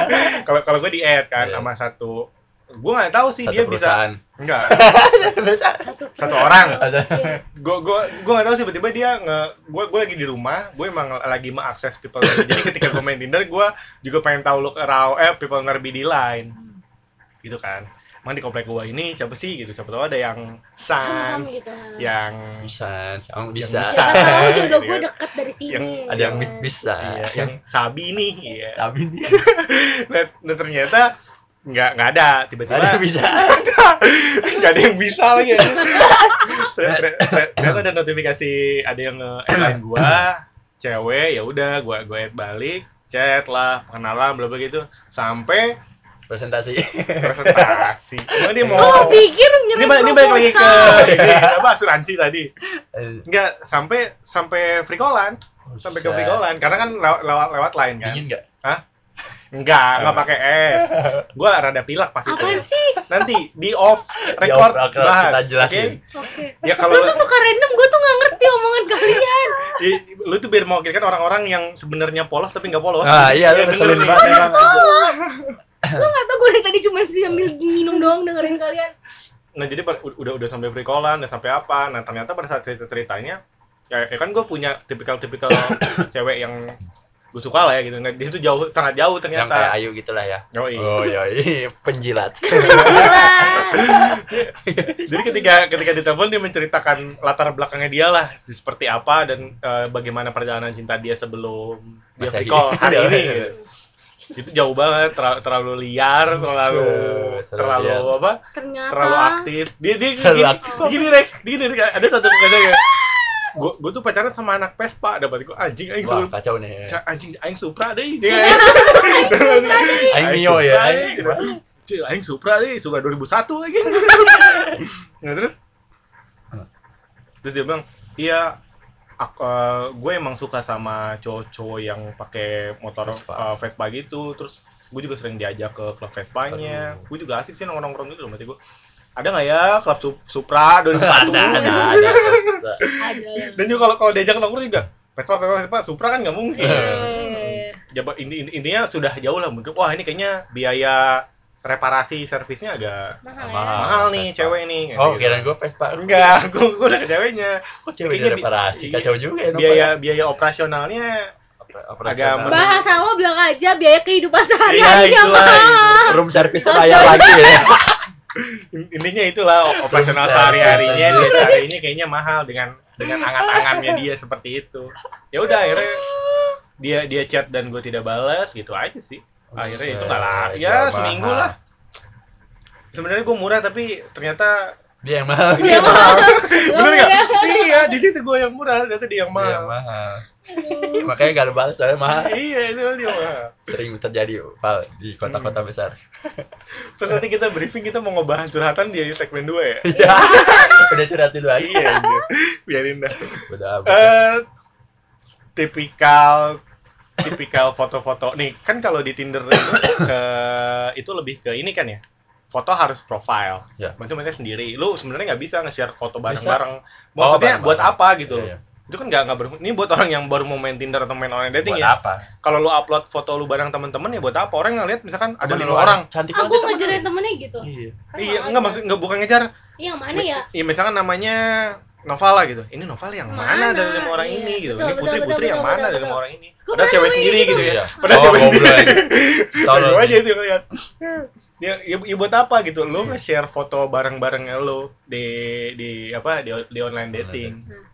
Kalau kalau gue di add kan Iya. sama satu gue nggak tahu sih Satu dia bisa perusahaan. enggak Satu, Satu orang. Gue gue gue nggak tahu sih tiba-tiba dia nge gue gue lagi di rumah gue emang lagi mengakses people jadi ketika gue main Tinder gue juga pengen tahu look around eh people ngerbi di line gitu kan emang di komplek gue ini siapa sih gitu siapa tahu ada yang sans gitu. yang Bisa, Yang bisa. bisa. Tahu jodoh gue Iya. deket dari sini. Yang- Ada yang Kan. bisa. iya, yang sabi nih iya Tapi nih. nah, nah, ternyata nggak nggak ada. Tiba-tiba Ada yang bisa. nggak ada yang bisa lagi. Ternyata ada notifikasi ada yang nge gua cewek ya udah gua gua add balik chat lah pengenalan bla bla gitu. Sampai Presentasi. presentasi. Cuma dia mau Oh, pikir ini, ba- ini balik lagi ke ini, apa asuransi tadi. Enggak sampai sampai free callan. Sampai ke free callan. Karena kan lewat lewat, lewat line kan. Dingin nggak? Enggak enggak pakai es gua rada pilak pas itu Apaan sih? nanti di off record off, record, bahas kita jelasin. oke? Ya kalau Lu tuh suka random, gue tuh gak ngerti omongan kalian. lu tuh biar mewakilkan orang-orang yang sebenarnya polos tapi nggak polos Ah, iya, lu Ya, ngeselin banget emang. Lu gak tau gue dari tadi cuma sambil minum doang dengerin kalian. nah jadi udah udah sampai callan udah sampai apa nah ternyata pada saat cerita ceritanya ya, ya kan gue punya tipikal-tipikal cewek yang gue suka lah ya gitu dia tuh jauh sangat jauh Yang kayak ternyata Ayu gitulah ya. Yoi. Oh iya, iya. penjilat. Jadi ketika ketika ditelepon dia menceritakan latar belakangnya dia lah seperti apa dan eh, bagaimana perjalanan cinta dia sebelum dia Masehi. free call hari ini. gitu. Itu jauh banget, terlalu, terlalu liar, terlalu terlalu liar. apa? Ternyata. Terlalu aktif. Dia dia Terlalu gini, aktif. gini Rex, gini Rex. ada satu kadang ya. Gue gue tuh pacaran sama anak Vespa, dapat gue anjing aing Wah, Supra. kacau nih. Anjing aing Supra deh. Dia. Aing Mio ya. Aing Aing. Supra deh, Supra 2001 lagi. nah, terus terus dia bilang, "Iya, aku, eh, gue emang suka sama cowok-cowok yang pakai motor Vespa. eh, Vespa gitu. Terus gue juga sering diajak ke klub Vespanya. Aduh. Gue juga asik sih nongkrong-nongkrong gitu loh, berarti gue. Ada nggak ya klub Sup- Supra 2001? Ada, ada, ada. Ada. Dan juga kalau kalau diajak nongkrong juga Vespa, Vespa, Vespa, Supra kan nggak mungkin. Eh, Ya, inti- inti- intinya sudah jauh lah mungkin. Wah ini kayaknya biaya reparasi servisnya agak mahal ya. Mahal. nih Vespa. cewek nih. Oh, Gitu. kira gue Vespa. Enggak, gue gue udah ke ceweknya. Kok cewek Kayaknya di bi- reparasi? Kacau juga ya. Biaya biaya operasionalnya agak men- Bahasa lo bilang aja biaya kehidupan iya sehari-hari yang mahal. room service bayar lagi ya. In- Intinya itulah operasional Bisa, sehari-harinya bisa. dia seharinya kayaknya mahal dengan dengan angan-angannya dia seperti itu. Ya udah akhirnya dia dia chat dan gue tidak balas gitu aja sih. Akhirnya itu nggak lah. Buset, Ya seminggu lah. Sebenarnya gue murah tapi ternyata Dia yang mahal. dia yang mahal. Bener Iya. nggak? Iya, di situ gue yang murah, ternyata dia yang Dia yang mahal. mahal. Makanya gak ada balas soalnya mahal. Iya, itu dia mahal. Sering terjadi Pal di kota-kota besar. Terus nanti kita briefing kita mau ngebahas curhatan di segmen 2 ya? Iya. Udah curhat dulu aja. iya, iya. biarin dah. Udah amat. Eh, tipikal tipikal foto-foto nih kan kalau di Tinder itu ke itu lebih ke ini kan ya foto harus profile Ya. maksudnya mereka sendiri lu sebenarnya nggak bisa nge-share foto bareng-bareng Oh, maksudnya bareng-bareng. buat apa gitu Iya, iya. itu kan nggak nggak ber ini buat orang yang baru mau main Tinder atau main online dating Buat ya apa? kalau lu upload foto lu bareng temen-temen ya buat apa orang ngeliat misalkan ada Temen lima lu orang Cantik Aku banget. ngejarin temennya gitu. Iya. Kan iya enggak maksud enggak bukan ngejar Yang mana ya? Iya misalkan namanya Noval lah gitu. Ini Noval yang mana, Mana? dari lima orang Iya, ini gitu. betul, ini betul, Putri betul, Putri yang betul, mana betul, dari lima orang ini. Gua Padahal pernah cewek sendiri gitu. gitu ya. Iya. Padahal Oh, cewek sendiri. Tolong. Gue aja itu lihat. Ya, ya, ya buat apa gitu? Lo nge-share foto bareng-barengnya lo di di apa di, di online dating. Hmm.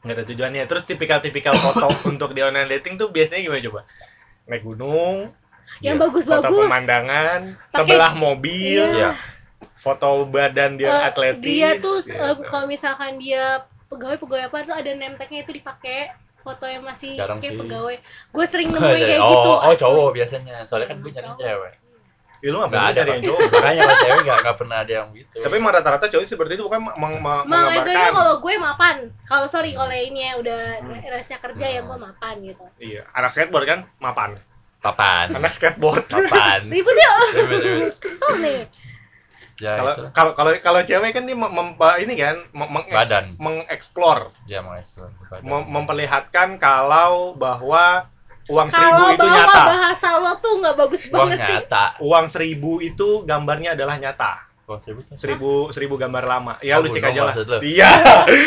Nggak ada tujuannya. Terus tipikal-tipikal foto untuk di online dating tuh biasanya gimana coba? Naik gunung, yang Iya. foto bagus-bagus pemandangan, Pakai- sebelah mobil, Iya. Iya. Foto badan dia Eh, atletis. dia tuh gitu. eh, kalau misalkan dia pegawai pegawai apa tuh ada nemteknya itu dipakai foto yang masih Jarang kayak sih. pegawai gue sering nemuin kayak oh, gitu oh asli. cowok biasanya. Soalnya kan gue Emang nyari cowok. cewek. Ya, lu Nggak ngapain ada yang cowok? Makanya kalau cewek nggak nggak pernah ada yang gitu. Tapi emang rata-rata cowok seperti itu bukan meng- meng- menggambarkan. misalnya kalau gue mapan kalau sorry kalau ini ya udah Hmm. resnya kerja ya Hmm. gue mapan gitu Iya, anak skateboard kan mapan. papan. Anak skateboard. Papan. ribut ya ribet. kesel nih Ya Kalau itu. kalau kalau kalau cewek kan dia mem, mem- ini kan mem, meng- Badan. mengeksplor, Ya badan. mem- memperlihatkan kalau bahwa uang seribu kalau itu bahwa nyata. bahasa lo tuh nggak bagus Uang banget sih nyata. Uang seribu itu gambarnya adalah nyata. Uang seribu. Seribu seribu gambar lama. Ya Oh, lu cek aja lah. Iya.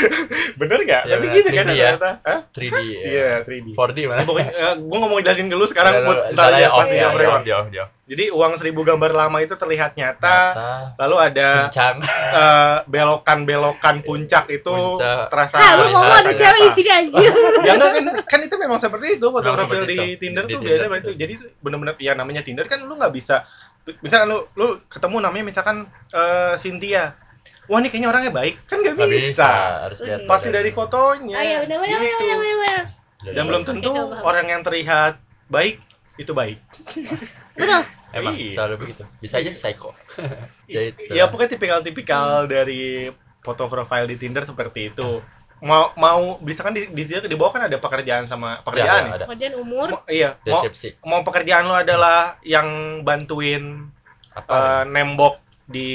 Bener nggak? Iya, Tapi bener. gitu kan 3D ya. ternyata. Hah? 3D. Iya, 3D. 4D mana? Pokoknya eh, gua nggak mau jelasin ke lu sekarang buat ntar off pasti ya, ya, ya, ya. Jadi uang seribu gambar lama itu terlihat nyata, Nyata. lalu ada Kencang. eh, belokan-belokan puncak itu Puncak. terasa ah lu mau ada cewek di sini anjir ya enggak kan kan itu memang seperti itu foto profil di. Tinder tuh biasanya itu jadi itu bener-bener ya namanya Tinder kan lu nggak bisa misalkan lu lu ketemu namanya misalkan eh, Cynthia wah ini kayaknya orangnya baik kan nggak Nggak bisa. Harus lihat. Iya. pasti dari fotonya ah ya benar benar gitu. benar benar benar Dari dan belum tentu orang yang terlihat baik itu baik betul Emang Iya. selalu begitu. Bisa aja psycho. Ya ya pokoknya tipikal-tipikal dari foto profile di Tinder seperti itu mau mau bisa kan di di, sini di bawah kan ada pekerjaan sama pekerjaan Ya, ya? ada. kemudian umur Mau- iya mau Deskripsi. mau pekerjaan lo adalah yang bantuin Apa? eh, nembok di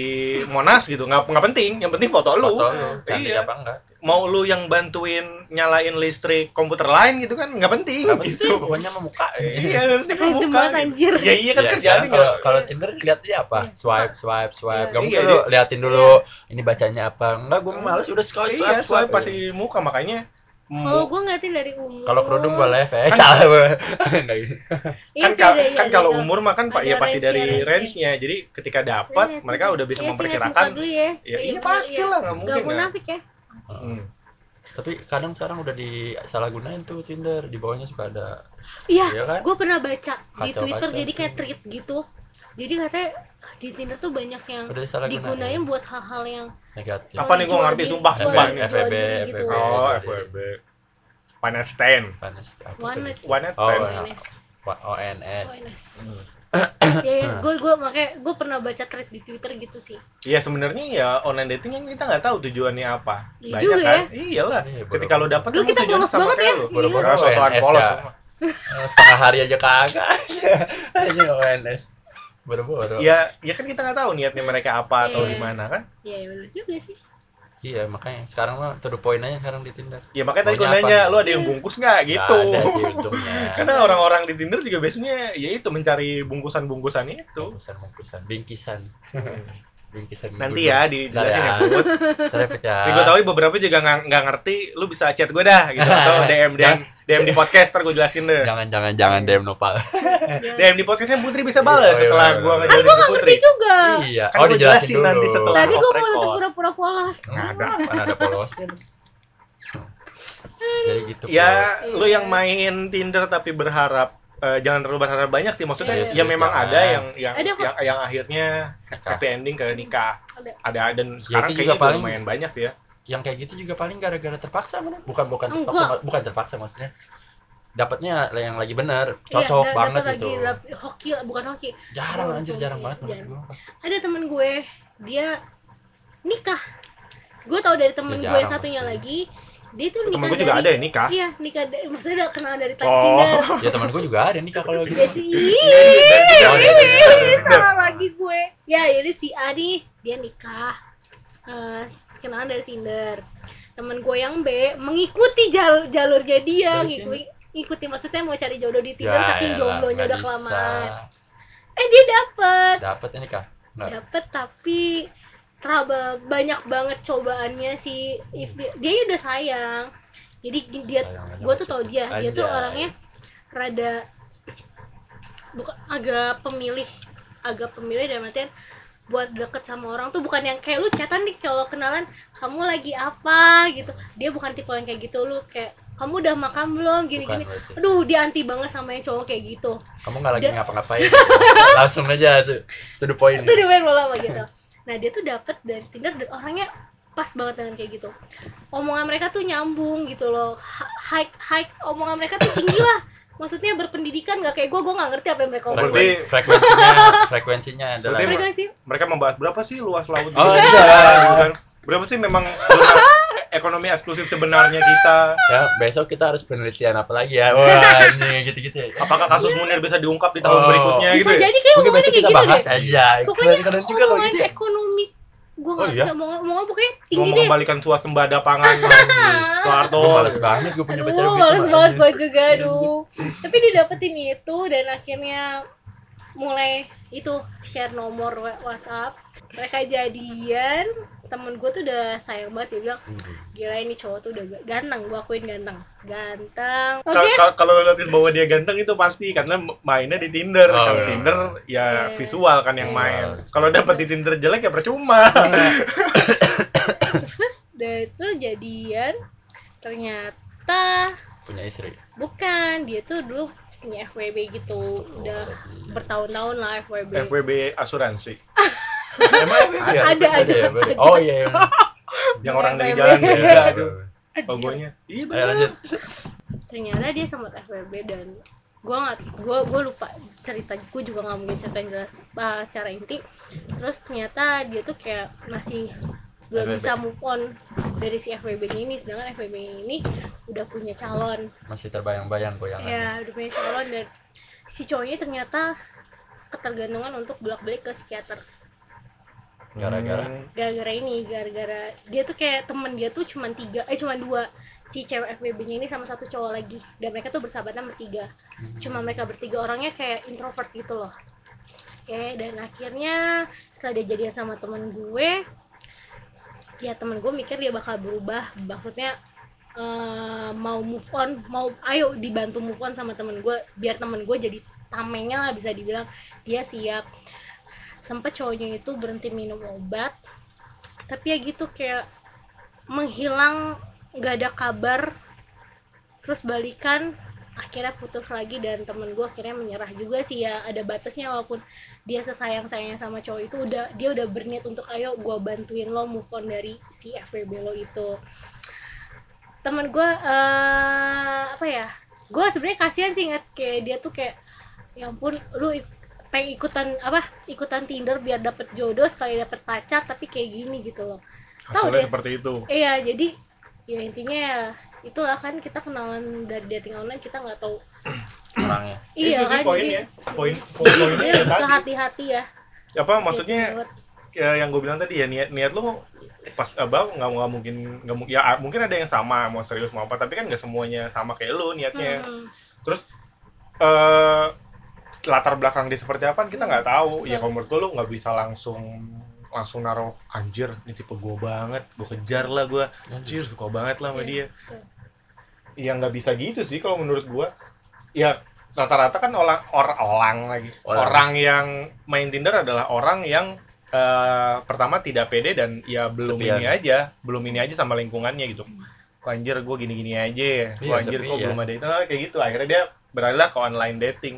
Monas gitu nggak nggak penting yang penting foto lu Foto lu. Cantik Iya. apa enggak? mau lu yang bantuin nyalain listrik komputer lain gitu kan nggak penting Nggak penting. gitu Pokoknya mau muka. iya penting Random muka banget, anjir. iya iya kan Ya, kerjaannya sekarang kalau nggak kalau Tinder lihat dia apa? Iya. Swipe, swipe, swipe. Iya. Kamu Iya, dulu liatin dulu ini bacanya apa. Enggak, gue males udah swipe, iya swipe, soalnya pasti muka makanya kalau gue ngeliatin dari umur Kalau kerudung gue live eh Kan- salah gitu. Iya kan sih, ka- ada- iya, kan ada kalau tahu. umur mah kan pak ya pasti dari range-nya, range-nya jadi ketika dapat Lihat mereka udah bisa Iya memperkirakan ya ya iya Iya, pasti iya. lah nggak mungkin Gak kan munafik ya. Tapi kadang sekarang udah disalahgunain tuh Tinder. Di bawahnya suka ada iya Iya kan? gue pernah baca di Twitter jadi kayak tweet gitu jadi katanya di Tinder tuh banyak yang digunain buat hal-hal yang negatif. Apa nih, gua ngerti, sumpah, sumpah. jual FWB, gitu. FWB. oh FWB Final stand Panas. One night one night Oh, stand iya. ONS. Wa- ONS. ONS. Hmm. ya, ya gue gue makanya gue pernah baca thread di Twitter gitu sih Iya sebenarnya ya online dating yang kita nggak tahu tujuannya apa. Iya Banyak juga kan? Iyalah. Iya, Ketika lo Dulu emang kita polos sama banget kayak ya. lo. Boro-boro ONS polos ya. Eh, setengah hari aja kagak. Ini ONS. Boro-boro. Ya, ya kan kita nggak tahu niatnya mereka apa atau Iya. gimana kan? Iya ya, benar juga sih Iya, makanya sekarang mah to the point aja sekarang di Tinder. Ya makanya tadi gue nanya, apa? lo ada yang bungkus nggak gitu? Nggak ada sih untungnya. Karena orang-orang di Tinder juga biasanya ya itu mencari bungkusan-bungkusan itu. bungkusan-bungkusan, bingkisan. bingkisan. Nanti ya dijelasin ya. Bud. Repot ya. Tapi gue tahu nih beberapa juga nggak nggak ngerti, lu bisa chat gue dah gitu atau DM DM DM di podcast ntar gue jelasin deh. Jangan jangan jangan DM Nopal. Ya. DM di podcastnya Putri bisa balas Oh, iya, setelah iya, gue iya. kan ngejelasin gue ngerti juga iya. Kan oh, jelasin dulu. nanti setelah. tadi gue mau tetap pura-pura polos Nggak ada. Kan ada followersnya. Jadi gitu. Ya, Iya. lu yang main Tinder tapi berharap eh, jangan terlalu berharap banyak sih maksudnya Iya, ya iya, memang iya. ada yang yang Ada yang, yang akhirnya happy ending ke nikah. Ada. Ada dan sekarang itu kayaknya juga paling- lumayan banyak sih ya. Yang kayak gitu juga paling gara-gara terpaksa bener. Bukan bukan terpaksa, Enggak. bukan terpaksa maksudnya. Dapatnya yang lagi bener, Iya, cocok da- banget gitu. lagi hoki bukan hoki Jarang Oh, anjir, jarang iya, banget menurut jarang. gua. ada temen gue dia nikah gue tau dari temen Ya, gue satunya pasti. lagi dia tuh Temen nikah gue juga dari ada yang nikah. iya nikah da- maksudnya udah kenal dari Oh. Tinder. Ya teman gue juga ada nikah kalau gitu. jadi salah lagi gue. Ya jadi si A nih dia nikah Eh, kenalan dari Tinder. Temen gue yang B mengikuti jal jalurnya dia Dari ngikuti ngikuti maksudnya mau cari jodoh di Tinder Ya saking jomblonya udah kelamaan. Eh dia dapet. Dapet ya nikah? Dapet tapi teraba banyak banget cobaannya si Ifbi dia udah sayang. Jadi dia gue tuh tau dia. Dia tuh orangnya rada bukan agak pemilih agak pemilih dalam artian buat deket sama orang tuh bukan yang kayak lu chatan nih kalau kenalan kamu lagi apa? gitu. Dia bukan tipe yang kayak gitu lu kayak kamu udah makan belum? gini Bukan gini berarti. aduh dia anti banget sama yang cowok kayak gitu. Kamu nggak lagi ngapa-ngapain? Langsung aja to the point. Dia main bola apa gitu nah dia tuh dapet dari Tinder dan orangnya pas banget dengan kayak gitu. Omongan mereka tuh nyambung gitu loh. High high omongan mereka tuh tinggi lah. Maksudnya berpendidikan nggak kayak gue gue nggak ngerti apa yang mereka omongin. Berarti- Frekuen- frekuensinya frekuensinya adalah Berarti mereka sih mereka membahas berapa sih luas laut Oh, gitu iya. gitu kan. Berapa sih memang zona ekonomi eksklusif sebenarnya kita ya besok kita harus penelitian apa lagi ya wah ini gitu-gitu ya apakah kasus Munir bisa diungkap di tahun Oh. berikutnya bisa gitu ya? jadi kayak mungkin besok kayak kita gitu bahas deh aja pokoknya keren juga gitu ya. ekonomi gue nggak Oh, iya? bisa mau ngomong pokoknya mau tinggi deh mengembalikan suasembada pangan Soeharto Gue males banget gue punya pacar begitu, males banget gue juga, aduh. Tapi dia dapetin itu dan akhirnya mulai itu share nomor WhatsApp. Mereka jadian. Temen gue tuh udah sayang banget dia bilang, gila ini cowok tuh udah ga- ganteng, gue akuin ganteng. Ganteng. Kal- kalau lo notice bahwa dia ganteng itu pasti karena mainnya di Tinder. Oh, kalau iya. Tinder ya Iya. visual kan yang Visual. main. Kalau dapet di Tinder jelek ya percuma. terus dari itu jadian ternyata punya istri bukan dia tuh dulu punya FWB gitu udah bertahun-tahun lah FWB FWB asuransi emang Ada, ada, ya, Bro? oh iya iya. Yang orang dari jalan beda Iya, aduh logonya. Iya benar. ternyata dia sempat FWB dan gue nggak gue gue lupa cerita gue juga nggak mungkin cerita yang jelas uh, secara inti. Terus ternyata dia tuh kayak masih belum FWB. bisa move on dari si FWB ini. Sedangkan FWB ini udah punya calon. Masih terbayang-bayang goyangan ya udah punya calon dan si cowoknya ternyata ketergantungan untuk bolak balik ke psikiater gara-gara? Hmm. gara-gara ini gara-gara dia tuh kayak temen dia tuh cuma tiga eh cuma dua. Si cewek FWB-nya ini sama satu cowok lagi. Dan mereka tuh bersahabatan bertiga. Cuma mereka bertiga orangnya kayak introvert gitu loh. Oke dan akhirnya setelah dia jadian sama temen gue ya temen gue mikir dia bakal berubah. Maksudnya eh, mau move on mau ayo dibantu move on sama temen gue biar temen gue jadi tamengnya lah bisa dibilang. Dia siap sempet cowoknya itu berhenti minum obat tapi ya gitu kayak menghilang nggak ada kabar. Terus balikan akhirnya putus lagi dan temen gue akhirnya menyerah juga sih ya ada batasnya walaupun dia sesayang sayangnya sama cowok itu udah dia udah berniat untuk ayo gue bantuin lo move on dari si FWB lo itu. Temen gue eh apa ya gue sebenarnya kasihan sih ngeliat kayak dia tuh kayak ya ampun lu pengen ikutan apa ikutan Tinder biar dapet jodoh sekali dapet pacar tapi kayak gini gitu loh Tahu deh. seperti itu. Iya, jadi ya intinya ya itulah kan kita kenalan dari dating online kita nggak tahu. orangnya Iya itu sih kan, poinnya. jadi Poin poin-poinnya dia ya tadi. hati-hati ya. Apa maksudnya ya yang gue bilang tadi ya niat niat lo pas abang nggak nggak mungkin nggak mungkin ya mungkin ada yang sama mau serius mau apa tapi kan nggak semuanya sama kayak lo niatnya Hmm, terus eh latar belakang dia seperti apa kita nggak tahu. Ya Hmm. kalau menurut gue lo nggak bisa langsung langsung naruh anjir ini tipe gue banget gue kejar lah gue anjir suka banget lah sama Iya, dia. ya nggak bisa gitu sih kalau menurut gue ya rata-rata kan orang orang orang lagi. Orang. orang yang main Tinder adalah orang yang eh, pertama tidak pede dan ya belum Sepian. ini aja belum ini aja sama lingkungannya gitu. Kok anjir gue gini-gini aja ya? Kok Iya, anjir ya. belum ada itu? Nah, kayak gitu. Akhirnya dia beralih ke online dating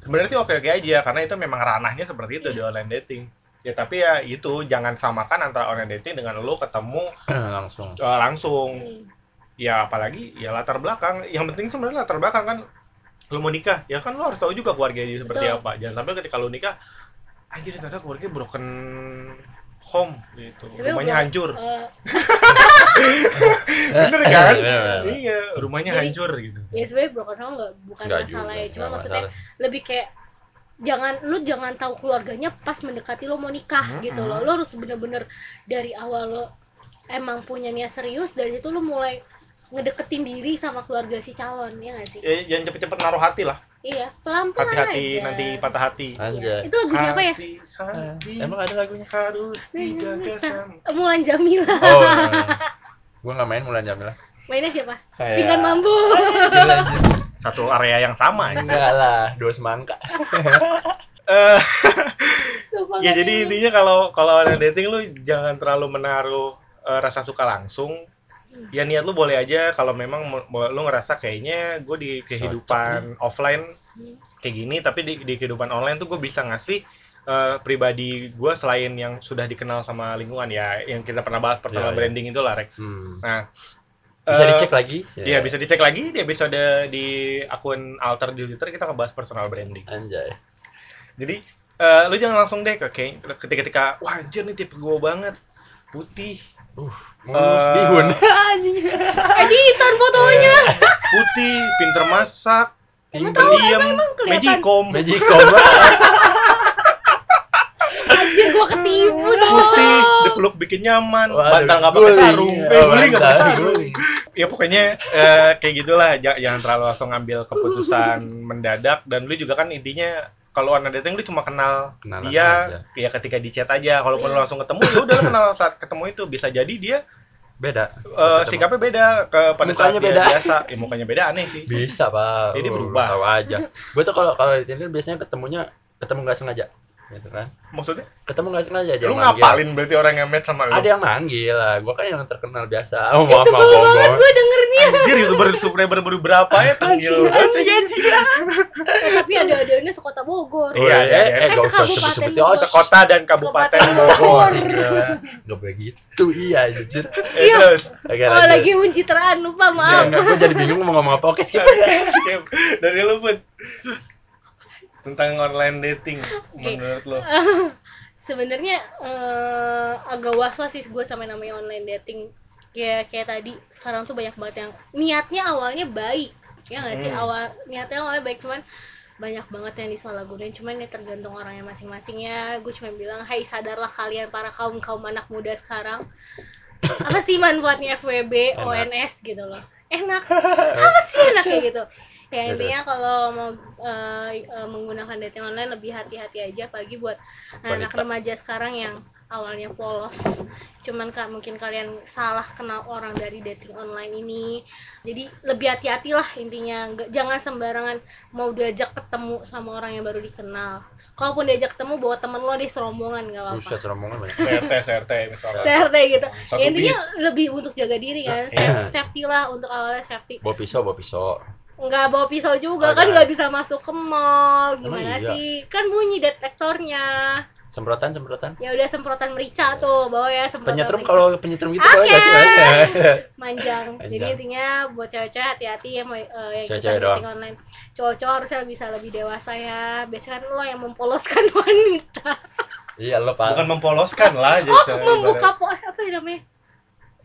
sebenarnya sih oke oke aja karena itu memang ranahnya seperti itu di online dating. Ya tapi ya itu jangan samakan antara online dating dengan lo ketemu langsung. Eh, langsung. Hmm. ya apalagi ya latar belakang. Yang penting sebenarnya latar belakang kan lo mau nikah ya kan lo harus tahu juga keluarga dia seperti Betul. apa. Jangan sampai ketika lo nikah anjir ternyata keluarga broken home gitu. Sebenarnya rumahnya bro- hancur. Eh, bener kan? Bener, bener. iya. Rumahnya Jadi- hancur gitu. ya sebenarnya broken home nggak bukan Nggak masalah juga, ya cuma maksudnya masalah. lebih kayak jangan lu jangan tahu keluarganya pas mendekati lo mau nikah Mm-mm. gitu loh. lo harus bener-bener dari awal lo emang punya niat serius dari situ lo mulai ngedeketin diri sama keluarga si calon ya gak sih? Ya, jangan cepet-cepet naruh hati lah Iya, pelan-pelan hati-hati aja. nanti patah hati Anjay. Itu lagunya apa ya? Hati-hati Emang ada lagunya? harus dijaga sama Mulan Jamila. Oh. Gue nggak main Mulan Jamila. Mainnya siapa? Kayak- Pinggan Mambu. Gila, anjir. satu area yang sama ya. Enggak lah, dua semangka. Eh, ya jadi intinya kalau kalau online dating lu jangan terlalu menaruh eh, rasa suka langsung ya niat lu boleh aja kalau memang lu ngerasa kayaknya gue di kehidupan offline kayak gini tapi di, di kehidupan online tuh gue bisa ngasih eh, pribadi gue selain yang sudah dikenal sama lingkungan ya yang kita pernah bahas personal Iya, iya. branding itu lah Rex Hmm. nah Bisa eh, dicek lagi? Iya bisa dicek lagi di episode di akun alter di Twitter kita ngebahas personal branding. Anjay. Jadi eh, lu jangan langsung deh ke kayak ketika ketika wah anjir nih tipe gue banget putih Mulus Eh, bihun. Anjing. editan fotonya. putih pinter masak Emang tahu pendiam kelihatan. magicom Magicom. Anjir gua ketipu dong. putih dipeluk bikin nyaman Waduh, bantal nggak pakai sarung eh Oh, nggak pakai sarung ya pokoknya eh, kayak gitulah Ja- jangan terlalu langsung ngambil keputusan mendadak dan lu juga kan intinya kalau online dating lu cuma kenal Kenalan dia aja. ya ketika di chat aja kalaupun lu Iya. langsung ketemu ya udah lu kenal saat ketemu itu bisa jadi dia Beda. eh, ketemu. sikapnya beda ke pada saat Mukanya dia beda. biasa ya mukanya beda aneh sih Bisa, Pak. Jadi berubah. Tahu aja. Gue tuh kalau kalau di Tinder biasanya ketemunya ketemu nggak sengaja. Gitu kan. maksudnya Ketemu nggak sengaja aja. lu ngapalin berarti orang yang match sama lu Ada yang manggil lah. Gue kan yang terkenal biasa. Oh, Eh, maaf, maaf, sebel maaf, banget gue dengernya. anjir youtuber subscriber baru berapa ya panggil Eh, tapi ada adanya sekota Bogor. Iya, iya, iya. Eh, Eh, gak usah sebut-sebut. Bogor. Oh, sekota dan kabupaten Bogor Bogor. Gak begitu. Iya, anjir. Eh, Iya. Oke, Oh, lagi pencitraan lupa maaf. Gue jadi bingung mau ngomong apa. Oke, skip. Skip. dari lu pun tentang online dating Oke. menurut lu Sebenarnya eh, agak was-was sih gue sama yang namanya online dating. Ya kayak tadi sekarang tuh banyak banget yang niatnya awalnya baik. Ya nggak sih Hmm. awal niatnya awalnya baik cuman banyak banget yang disalahgunain cuman ya tergantung orangnya masing-masing ya gue cuma bilang hai sadarlah kalian para kaum kaum anak muda sekarang apa sih manfaatnya FWB Enak. ONS gitu loh enak apa sih enak kayak gitu ya Terus. intinya kalau mau eh, eh, menggunakan dating online lebih hati-hati aja apalagi buat anak Wanita. remaja sekarang yang awalnya polos. Cuman kak mungkin kalian salah kenal orang dari dating online ini. Jadi lebih hati-hatilah intinya. Nggak- jangan sembarangan mau diajak ketemu sama orang yang baru dikenal. Kalaupun diajak ketemu bawa temen lo deh serombongan nggak apa-apa. Buset, serombongan banyak. CRT CRT misalnya. CRT gitu. Ya, intinya bis. lebih untuk jaga diri kan. Iya. Saf- safety lah untuk awalnya safety. Bawa pisau, bawa pisau. nggak bawa pisau juga. Oh, kan jangan. nggak bisa masuk ke mall. Gimana iya? sih? Kan bunyi detektornya Semprotan, semprotan. ya udah semprotan merica tuh bawa ya semprotan Penyetrum kalau penyetrum gitu Ah, boleh nggak sih? ya. Mas? manjang. Jadi intinya buat cewek-cewek hati-hati ya mau eh, yang Cewek-cewek kita dating online. Cowok-cowok harusnya bisa lebih dewasa ya. Biasanya kan lo yang mempoloskan wanita. Iya, lo Pak. bukan mempoloskan lah jadi Oh, membuka po apa ya namanya?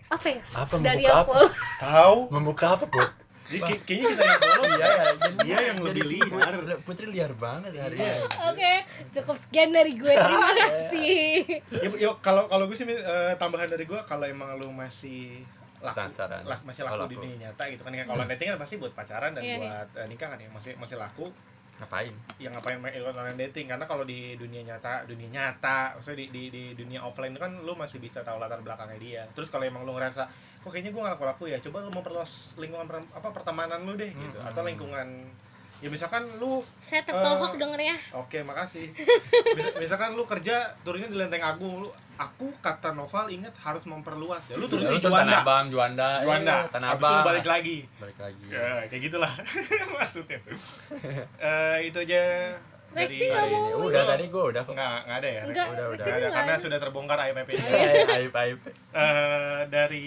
Apa ya? Apa Dari membuka yang apa? tahu Membuka apa, Put? Jadi kayak- kayaknya kita yang polos Iya, ya. Dia yang lebih liar. Putri liar banget hari Iya. ini. Oke, cukup sekian dari gue. Terima kasih. ya, ya, kalau kalau gue sih eh, tambahan dari gue kalau emang lu masih laku lah masih Oh, laku di laku. dunia nyata gitu kan ya kalau dating kan pasti buat pacaran dan Iya, iya. buat eh, nikah kan ya masih masih laku Ngapain? yang ngapain main online dating karena kalau di dunia nyata dunia nyata maksudnya di, di, di dunia offline itu kan lu masih bisa tahu latar belakangnya dia terus kalau emang lu ngerasa kok kayaknya gue gak laku-laku ya coba lu memperluas lingkungan per- apa pertemanan lu deh gitu Hmm. atau lingkungan ya misalkan lu Saya tertohok dengernya. Oke, makasih. Mis- misalkan lu kerja turunnya di Lenteng Agung, lu aku kata Noval ingat harus memperluas ya. Lu turun Lu di Juanda. Abang, Juanda. Juanda. Iya, Tanah Habis itu lu Abang. balik lagi. Balik lagi. Ya, kayak gitulah maksudnya. Eh itu aja dari nggak mau Udah tadi gua udah kok. Enggak, enggak ada ya. Rex? Enggak, udah, udah. Nggak ada nggak karena sudah terbongkar aib aib Aib, aib. Eh dari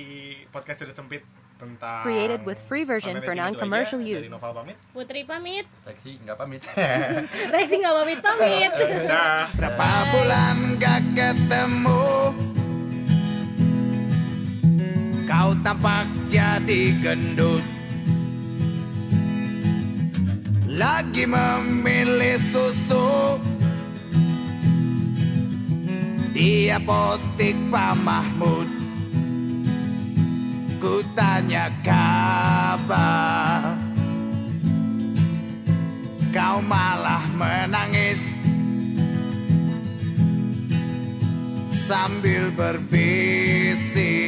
podcast sudah sempit tentang Created with free version for non-commercial use. Dari Noval pamit. Putri pamit. Lexi nggak pamit. Rexi nggak pamit pamit. Dah. Berapa bulan gak ketemu Kau tampak jadi gendut Lagi memilih susu Di apotik Pak Mahmud Ku tanya kabar. Kau malah menangis. Sambil berpikir